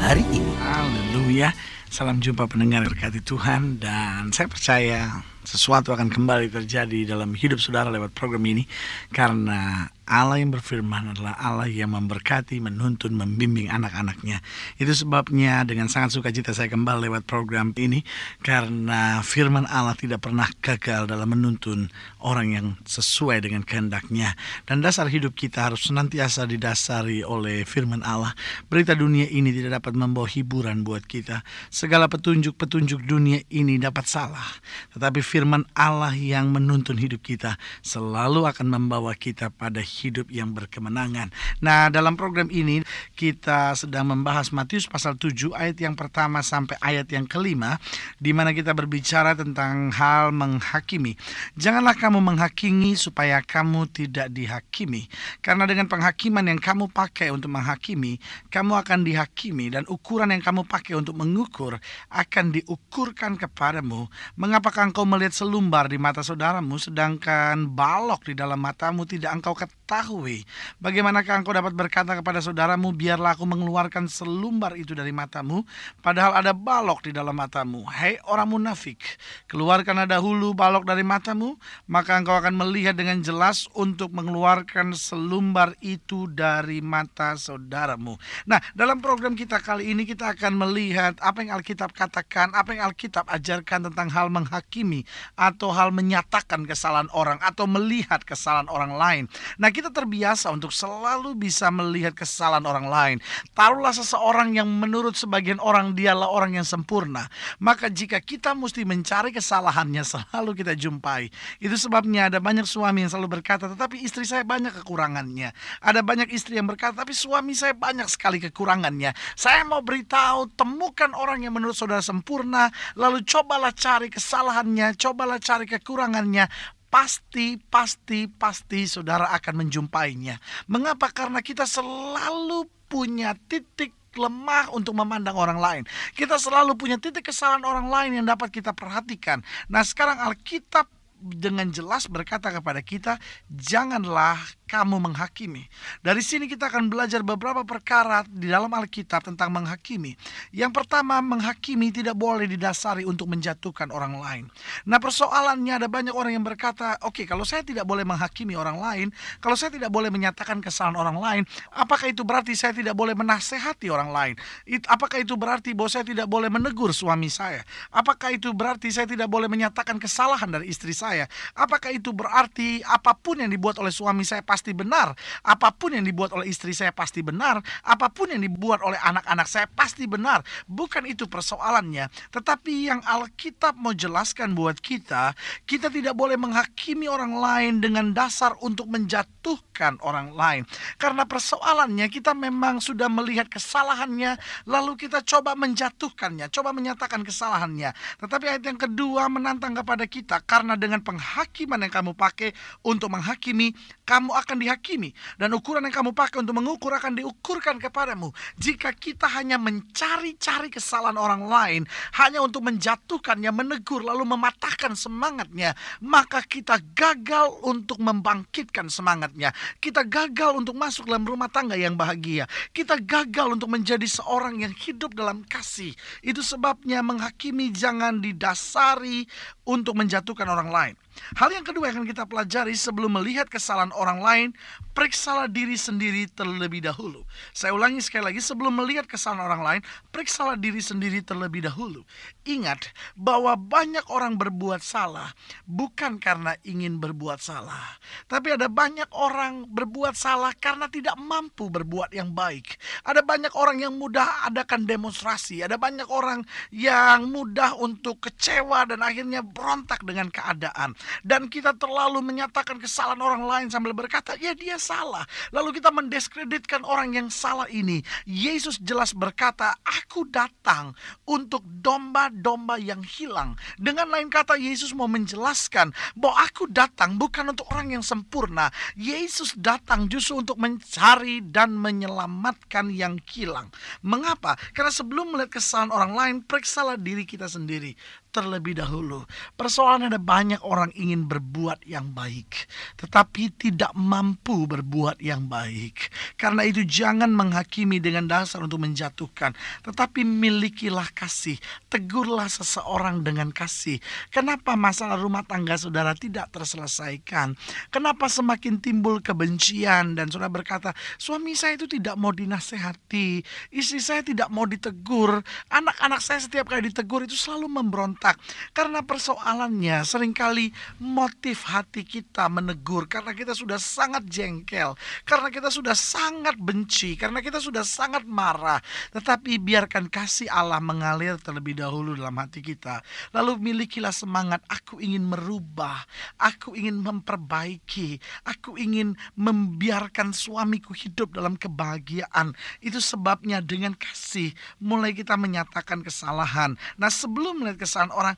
hari ini. Haleluya. Salam jumpa pendengar berkati Tuhan dan saya percaya sesuatu akan kembali terjadi dalam hidup saudara lewat program ini karena Allah yang berfirman adalah Allah yang memberkati, menuntun, membimbing anak-anaknya. Itu sebabnya dengan sangat sukacita saya kembali lewat program ini karena firman Allah tidak pernah gagal dalam menuntun orang yang sesuai dengan kehendaknya. Dan dasar hidup kita harus senantiasa didasari oleh firman Allah. Berita dunia ini tidak dapat membawa hiburan buat kita. Segala petunjuk-petunjuk dunia ini dapat salah. Tetapi firman Allah yang menuntun hidup kita selalu akan membawa kita pada hidup yang berkemenangan. Nah, dalam program ini kita sedang membahas Matius pasal 7 ayat yang pertama sampai ayat yang kelima di mana kita berbicara tentang hal menghakimi. Janganlah kamu menghakimi supaya kamu tidak dihakimi. Karena dengan penghakiman yang kamu pakai untuk menghakimi, kamu akan dihakimi dan ukuran yang kamu pakai untuk mengukur akan diukurkan kepadamu. Mengapakah engkau melihat selumbar di mata saudaramu sedangkan balok di dalam matamu tidak engkau ketahui. Bagaimanakah engkau dapat berkata kepada saudaramu, biarlah aku mengeluarkan selumbar itu dari matamu, padahal ada balok di dalam matamu. Hei orang munafik, keluarkan dahulu balok dari matamu, maka engkau akan melihat dengan jelas untuk mengeluarkan selumbar itu dari mata saudaramu. Nah, dalam program kita kali ini kita akan melihat apa yang Alkitab katakan, apa yang Alkitab ajarkan tentang hal menghakimi atau hal menyatakan kesalahan orang atau melihat kesalahan orang lain. Nah, kita terbiasa untuk selalu bisa melihat kesalahan orang lain. Taruhlah seseorang yang menurut sebagian orang dialah orang yang sempurna. Maka jika kita mesti mencari kesalahannya selalu kita jumpai. Itu sebabnya ada banyak suami yang selalu berkata, tetapi istri saya banyak kekurangannya. Ada banyak istri yang berkata, tapi suami saya banyak sekali kekurangannya. Saya mau beritahu, temukan orang yang menurut saudara sempurna, lalu cobalah cari kesalahannya, cobalah cari kekurangannya, pasti, pasti, pasti saudara akan menjumpainya. Mengapa? Karena kita selalu punya titik lemah untuk memandang orang lain. Kita selalu punya titik kesalahan orang lain yang dapat kita perhatikan. Nah, sekarang Alkitab dengan jelas berkata kepada kita, janganlah kamu menghakimi. Dari sini kita akan belajar beberapa perkara di dalam Alkitab tentang menghakimi. Yang pertama, menghakimi tidak boleh didasari untuk menjatuhkan orang lain. Nah, persoalannya ada banyak orang yang berkata, "Oke, okay, kalau saya tidak boleh menghakimi orang lain, kalau saya tidak boleh menyatakan kesalahan orang lain, apakah itu berarti saya tidak boleh menasehati orang lain? Apakah itu berarti bahwa saya tidak boleh menegur suami saya? Apakah itu berarti saya tidak boleh menyatakan kesalahan dari istri saya? Apakah itu berarti apa pun yang dibuat oleh suami saya pasti benar. Apa pun yang dibuat oleh istri saya pasti benar. Apa pun yang dibuat oleh anak-anak saya pasti benar. Bukan itu persoalannya. Tetapi yang Alkitab mau jelaskan buat kita, kita tidak boleh menghakimi orang lain dengan dasar untuk menjatuhkan orang lain. Karena persoalannya kita memang sudah melihat kesalahannya, lalu kita coba menjatuhkannya, coba menyatakan kesalahannya. Tetapi ayat yang kedua menantang kepada kita, karena dengan penghakiman yang kamu pakai untuk menghakimi, kamu akan dihakimi dan ukuran yang kamu pakai untuk mengukur akan diukurkan kepadamu. Jika kita hanya mencari-cari kesalahan orang lain hanya untuk menjatuhkannya, menegur lalu mematahkan semangatnya, maka kita gagal untuk membangkitkan semangatnya. Kita gagal untuk masuk dalam rumah tangga yang bahagia. Kita gagal untuk menjadi seorang yang hidup dalam kasih. Itu sebabnya menghakimi jangan didasari untuk menjatuhkan orang lain. Hal yang kedua yang akan kita pelajari sebelum melihat kesalahan orang lain, periksalah diri sendiri terlebih dahulu. Saya ulangi sekali lagi, sebelum melihat kesalahan orang lain, periksalah diri sendiri terlebih dahulu. Ingat bahwa banyak orang berbuat salah bukan karena ingin berbuat salah, tapi ada banyak orang berbuat salah karena tidak mampu berbuat yang baik. Ada banyak orang yang mudah adakan demonstrasi, ada banyak orang yang mudah untuk kecewa dan akhirnya berontak dengan keadaan. Dan kita terlalu menyatakan kesalahan orang lain sambil berkata, ya dia salah. Lalu kita mendiskreditkan orang yang salah ini. Yesus jelas berkata, aku datang untuk domba-domba yang hilang. Dengan lain kata, Yesus mau menjelaskan bahwa aku datang bukan untuk orang yang sempurna. Yesus datang justru untuk mencari dan menyelamatkan yang hilang. Mengapa? Karena sebelum melihat kesalahan orang lain, periksalah diri kita sendiri terlebih dahulu. Persoalan ada banyak orang ingin berbuat yang baik, tetapi tidak mampu berbuat yang baik. Karena itu jangan menghakimi dengan dasar untuk menjatuhkan, tetapi milikilah kasih. Tegurlah seseorang dengan kasih. Kenapa masalah rumah tangga saudara tidak terselesaikan? Kenapa semakin timbul kebencian dan saudara berkata, suami saya itu tidak mau dinasehati, istri saya tidak mau ditegur, anak-anak saya setiap kali ditegur itu selalu memberontak karena persoalannya sering kali motif hati kita menegur karena kita sudah sangat jengkel, karena kita sudah sangat benci, karena kita sudah sangat marah. Tetapi biarkan kasih Allah mengalir terlebih dahulu dalam hati kita. Lalu milikilah semangat, aku ingin merubah, aku ingin memperbaiki, aku ingin membiarkan suamiku hidup dalam kebahagiaan. Itu sebabnya dengan kasih mulai kita menyatakan kesalahan. Nah sebelum melihat kesalahan orang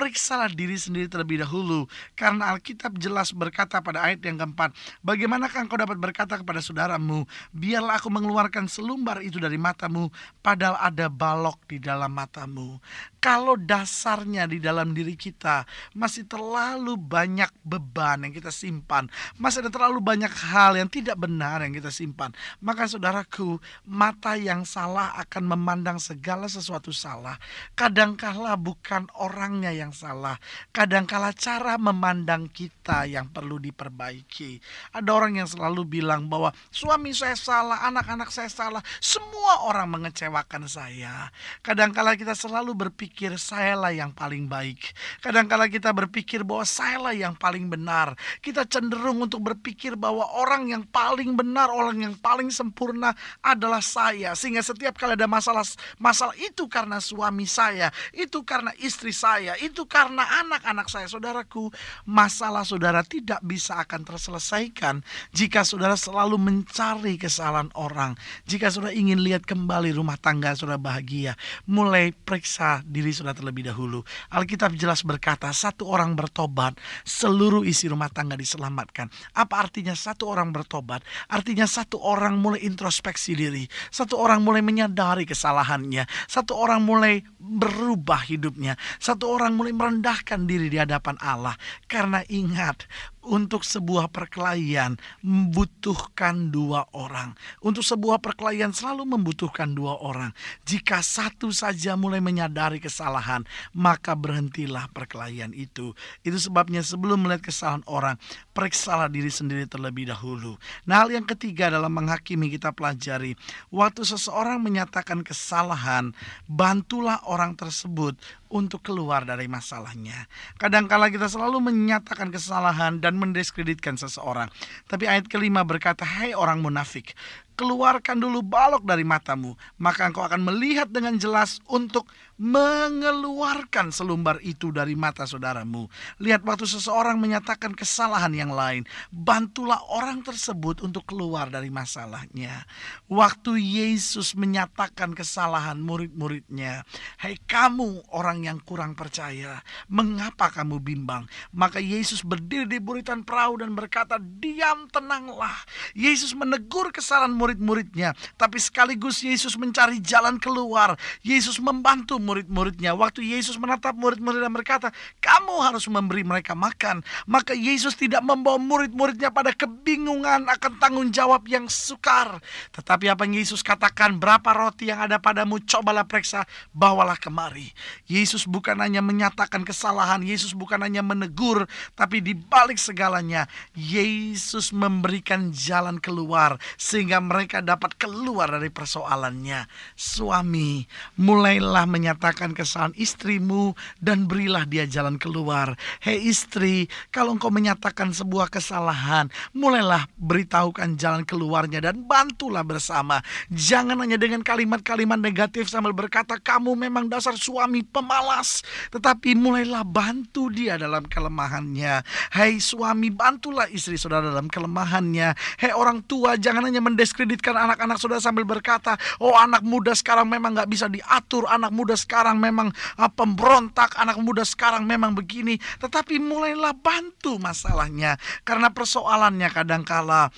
periksalah diri sendiri terlebih dahulu karena Alkitab jelas berkata pada ayat yang keempat bagaimanakah engkau dapat berkata kepada saudaramu biarlah aku mengeluarkan selumbar itu dari matamu padahal ada balok di dalam matamu kalau dasarnya di dalam diri kita masih terlalu banyak beban yang kita simpan, masih ada terlalu banyak hal yang tidak benar yang kita simpan, maka saudaraku, mata yang salah akan memandang segala sesuatu salah. Kadangkala bukan orangnya yang yang salah. Kadangkala cara memandang kita yang perlu diperbaiki. Ada orang yang selalu bilang bahwa suami saya salah, anak-anak saya salah, semua orang mengecewakan saya. Kadangkala kita selalu berpikir sayalah yang paling baik. Kadangkala kita berpikir bahwa sayalah yang paling benar. Kita cenderung untuk berpikir bahwa orang yang paling benar, orang yang paling sempurna adalah saya. Sehingga setiap kali ada masalah, masalah itu karena suami saya, itu karena istri saya, itu itu karena anak-anak saya, saudaraku. Masalah saudara tidak bisa akan terselesaikan jika saudara selalu mencari kesalahan orang. Jika saudara ingin lihat kembali rumah tangga saudara bahagia, mulai periksa diri saudara terlebih dahulu. Alkitab jelas berkata, satu orang bertobat, seluruh isi rumah tangga diselamatkan. Apa artinya satu orang bertobat? Artinya satu orang mulai introspeksi diri, satu orang mulai menyadari kesalahannya, satu orang mulai berubah hidupnya, satu orang mulai merendahkan diri di hadapan Allah. Karena ingat untuk sebuah perkelahian membutuhkan dua orang. Untuk sebuah perkelahian selalu membutuhkan dua orang. Jika satu saja mulai menyadari kesalahan, maka berhentilah perkelahian itu. Itu sebabnya sebelum melihat kesalahan orang, periksalah diri sendiri terlebih dahulu. Nah, hal yang ketiga dalam menghakimi kita pelajari, waktu seseorang menyatakan kesalahan, bantulah orang tersebut untuk keluar dari masalahnya. Kadangkala kita selalu menyatakan kesalahan dan mendiskreditkan seseorang. Tapi ayat kelima berkata, "Hai orang munafik, keluarkan dulu balok dari matamu, maka engkau akan melihat dengan jelas untuk mengeluarkan selumbar itu dari mata saudaramu. Lihat waktu seseorang menyatakan kesalahan yang lain, bantulah orang tersebut untuk keluar dari masalahnya. Waktu Yesus menyatakan kesalahan murid-muridnya, "Hai kamu orang yang kurang percaya, mengapa kamu bimbang?" Maka Yesus berdiri di buritan perahu dan berkata, "Diam, tenanglah." Yesus menegur kesalahan murid murid-muridnya, tapi sekaligus Yesus mencari jalan keluar. Yesus membantu murid-muridnya. Waktu Yesus menatap murid-murid dan berkata, "Kamu harus memberi mereka makan." Maka Yesus tidak membawa murid-muridnya pada kebingungan akan tanggung jawab yang sukar. Tetapi apa yang Yesus katakan, "Berapa roti yang ada padamu? Cobalah periksa, bawalah kemari." Yesus bukan hanya menyatakan kesalahan, Yesus bukan hanya menegur, tapi di balik segalanya, Yesus memberikan jalan keluar sehingga mereka dapat keluar dari persoalannya. Suami, mulailah menyatakan kesalahan istrimu dan berilah dia jalan keluar. Hei istri, kalau engkau menyatakan sebuah kesalahan, mulailah beritahukan jalan keluarnya dan bantulah bersama. Jangan hanya dengan kalimat-kalimat negatif sambil berkata kamu memang dasar suami pemalas, tetapi mulailah bantu dia dalam kelemahannya. Hei suami, bantulah istri saudara dalam kelemahannya. Hei orang tua, jangan hanya mendiskreditkan anak-anak saudara sambil berkata, oh anak muda sekarang memang nggak bisa diatur, anak muda sekarang memang uh, pemberontak, anak muda sekarang memang begini. Tetapi mulailah bantu masalahnya, karena persoalannya kadangkala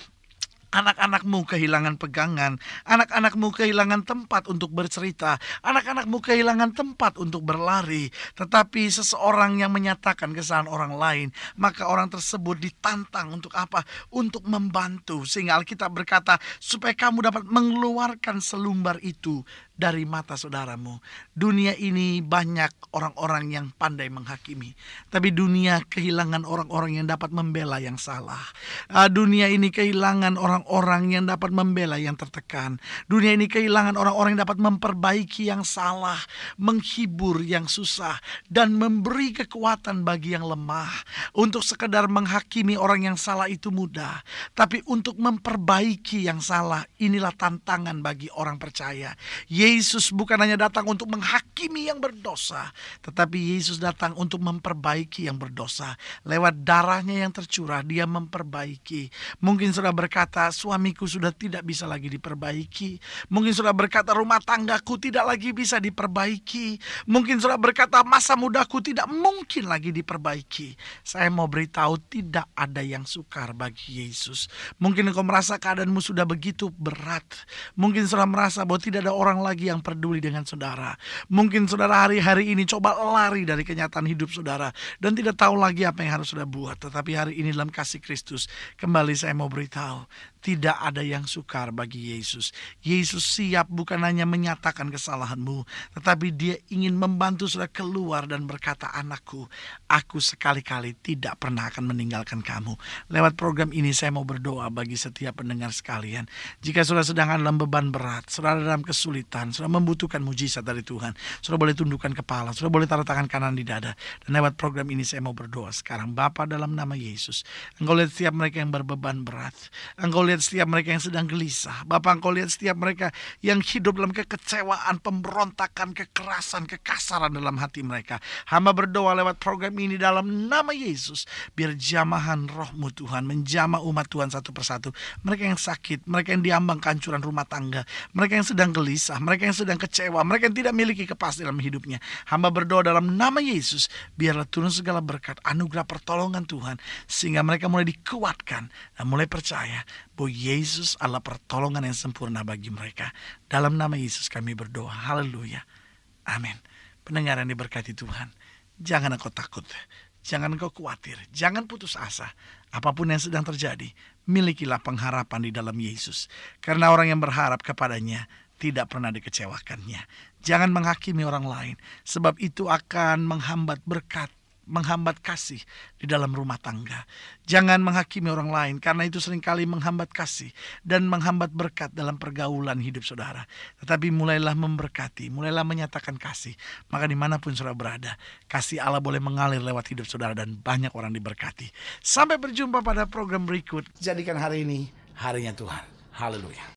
Anak-anakmu kehilangan pegangan, anak-anakmu kehilangan tempat untuk bercerita, anak-anakmu kehilangan tempat untuk berlari. Tetapi seseorang yang menyatakan kesalahan orang lain, maka orang tersebut ditantang untuk apa? Untuk membantu. Sehingga Alkitab berkata, supaya kamu dapat mengeluarkan selumbar itu dari mata saudaramu. Dunia ini banyak orang-orang yang pandai menghakimi, tapi dunia kehilangan orang-orang yang dapat membela yang salah. Uh, dunia ini kehilangan orang-orang yang dapat membela yang tertekan. Dunia ini kehilangan orang-orang yang dapat memperbaiki yang salah, menghibur yang susah, dan memberi kekuatan bagi yang lemah. Untuk sekedar menghakimi orang yang salah itu mudah, tapi untuk memperbaiki yang salah inilah tantangan bagi orang percaya. Bukan hanya datang untuk menghakimi yang berdosa, tetapi Yesus datang untuk memperbaiki yang berdosa. Lewat darahnya yang tercurah, dia memperbaiki. Mungkin sudah berkata, suamiku sudah tidak bisa lagi diperbaiki. Mungkin sudah berkata, rumah tanggaku tidak lagi bisa diperbaiki. Mungkin sudah berkata, masa mudaku tidak mungkin lagi diperbaiki. Saya mau beritahu, tidak ada yang sukar bagi Yesus. Mungkin engkau merasa keadaanmu sudah begitu berat. Mungkin sudah merasa bahwa tidak ada orang lain lagi yang peduli dengan saudara. Mungkin saudara hari-hari ini coba lari dari kenyataan hidup saudara dan tidak tahu lagi apa yang harus saudara buat. Tetapi hari ini dalam kasih Kristus, kembali saya mau beritahu, tidak ada yang sukar bagi Yesus. Yesus siap bukan hanya menyatakan kesalahanmu, tetapi dia ingin membantu saudara keluar dan berkata, anakku, aku sekali-kali tidak pernah akan meninggalkan kamu. Lewat program ini saya mau berdoa bagi setiap pendengar sekalian. Jika saudara sedang dalam beban berat, saudara dalam kesulitan, saudara membutuhkan mujizat dari Tuhan, saudara boleh tundukkan kepala, saudara boleh taruh tangan kanan di dada. Dan lewat program ini saya mau berdoa sekarang. Bapa dalam nama Yesus, engkau lihat setiap mereka yang berbeban berat. Engkau lihat lihat setiap mereka yang sedang gelisah. Bapak engkau lihat setiap mereka yang hidup dalam kekecewaan, pemberontakan, kekerasan, kekasaran dalam hati mereka. Hamba berdoa lewat program ini dalam nama Yesus. Biar jamahan rohmu Tuhan menjamah umat Tuhan satu persatu. Mereka yang sakit, mereka yang diambang kehancuran rumah tangga. Mereka yang sedang gelisah, mereka yang sedang kecewa, mereka yang tidak memiliki kepastian dalam hidupnya. Hamba berdoa dalam nama Yesus. Biarlah turun segala berkat, anugerah pertolongan Tuhan. Sehingga mereka mulai dikuatkan dan mulai percaya bahwa Yesus adalah pertolongan yang sempurna bagi mereka. Dalam nama Yesus kami berdoa. Haleluya. Amin. Pendengar yang diberkati Tuhan. Jangan engkau takut. Jangan engkau khawatir. Jangan putus asa. Apa pun yang sedang terjadi, milikilah pengharapan di dalam Yesus. Karena orang yang berharap kepadanya tidak pernah dikecewakannya. Jangan menghakimi orang lain, sebab itu akan menghambat berkat menghambat kasih di dalam rumah tangga. Jangan menghakimi orang lain karena itu sering kali menghambat kasih dan menghambat berkat dalam pergaulan hidup saudara. Tetapi mulailah memberkati, mulailah menyatakan kasih. Maka di mana pun saudara berada, kasih Allah boleh mengalir lewat hidup saudara dan banyak orang diberkati. Sampai berjumpa pada program berikut. Jadikan hari ini harinya Tuhan. Haleluya.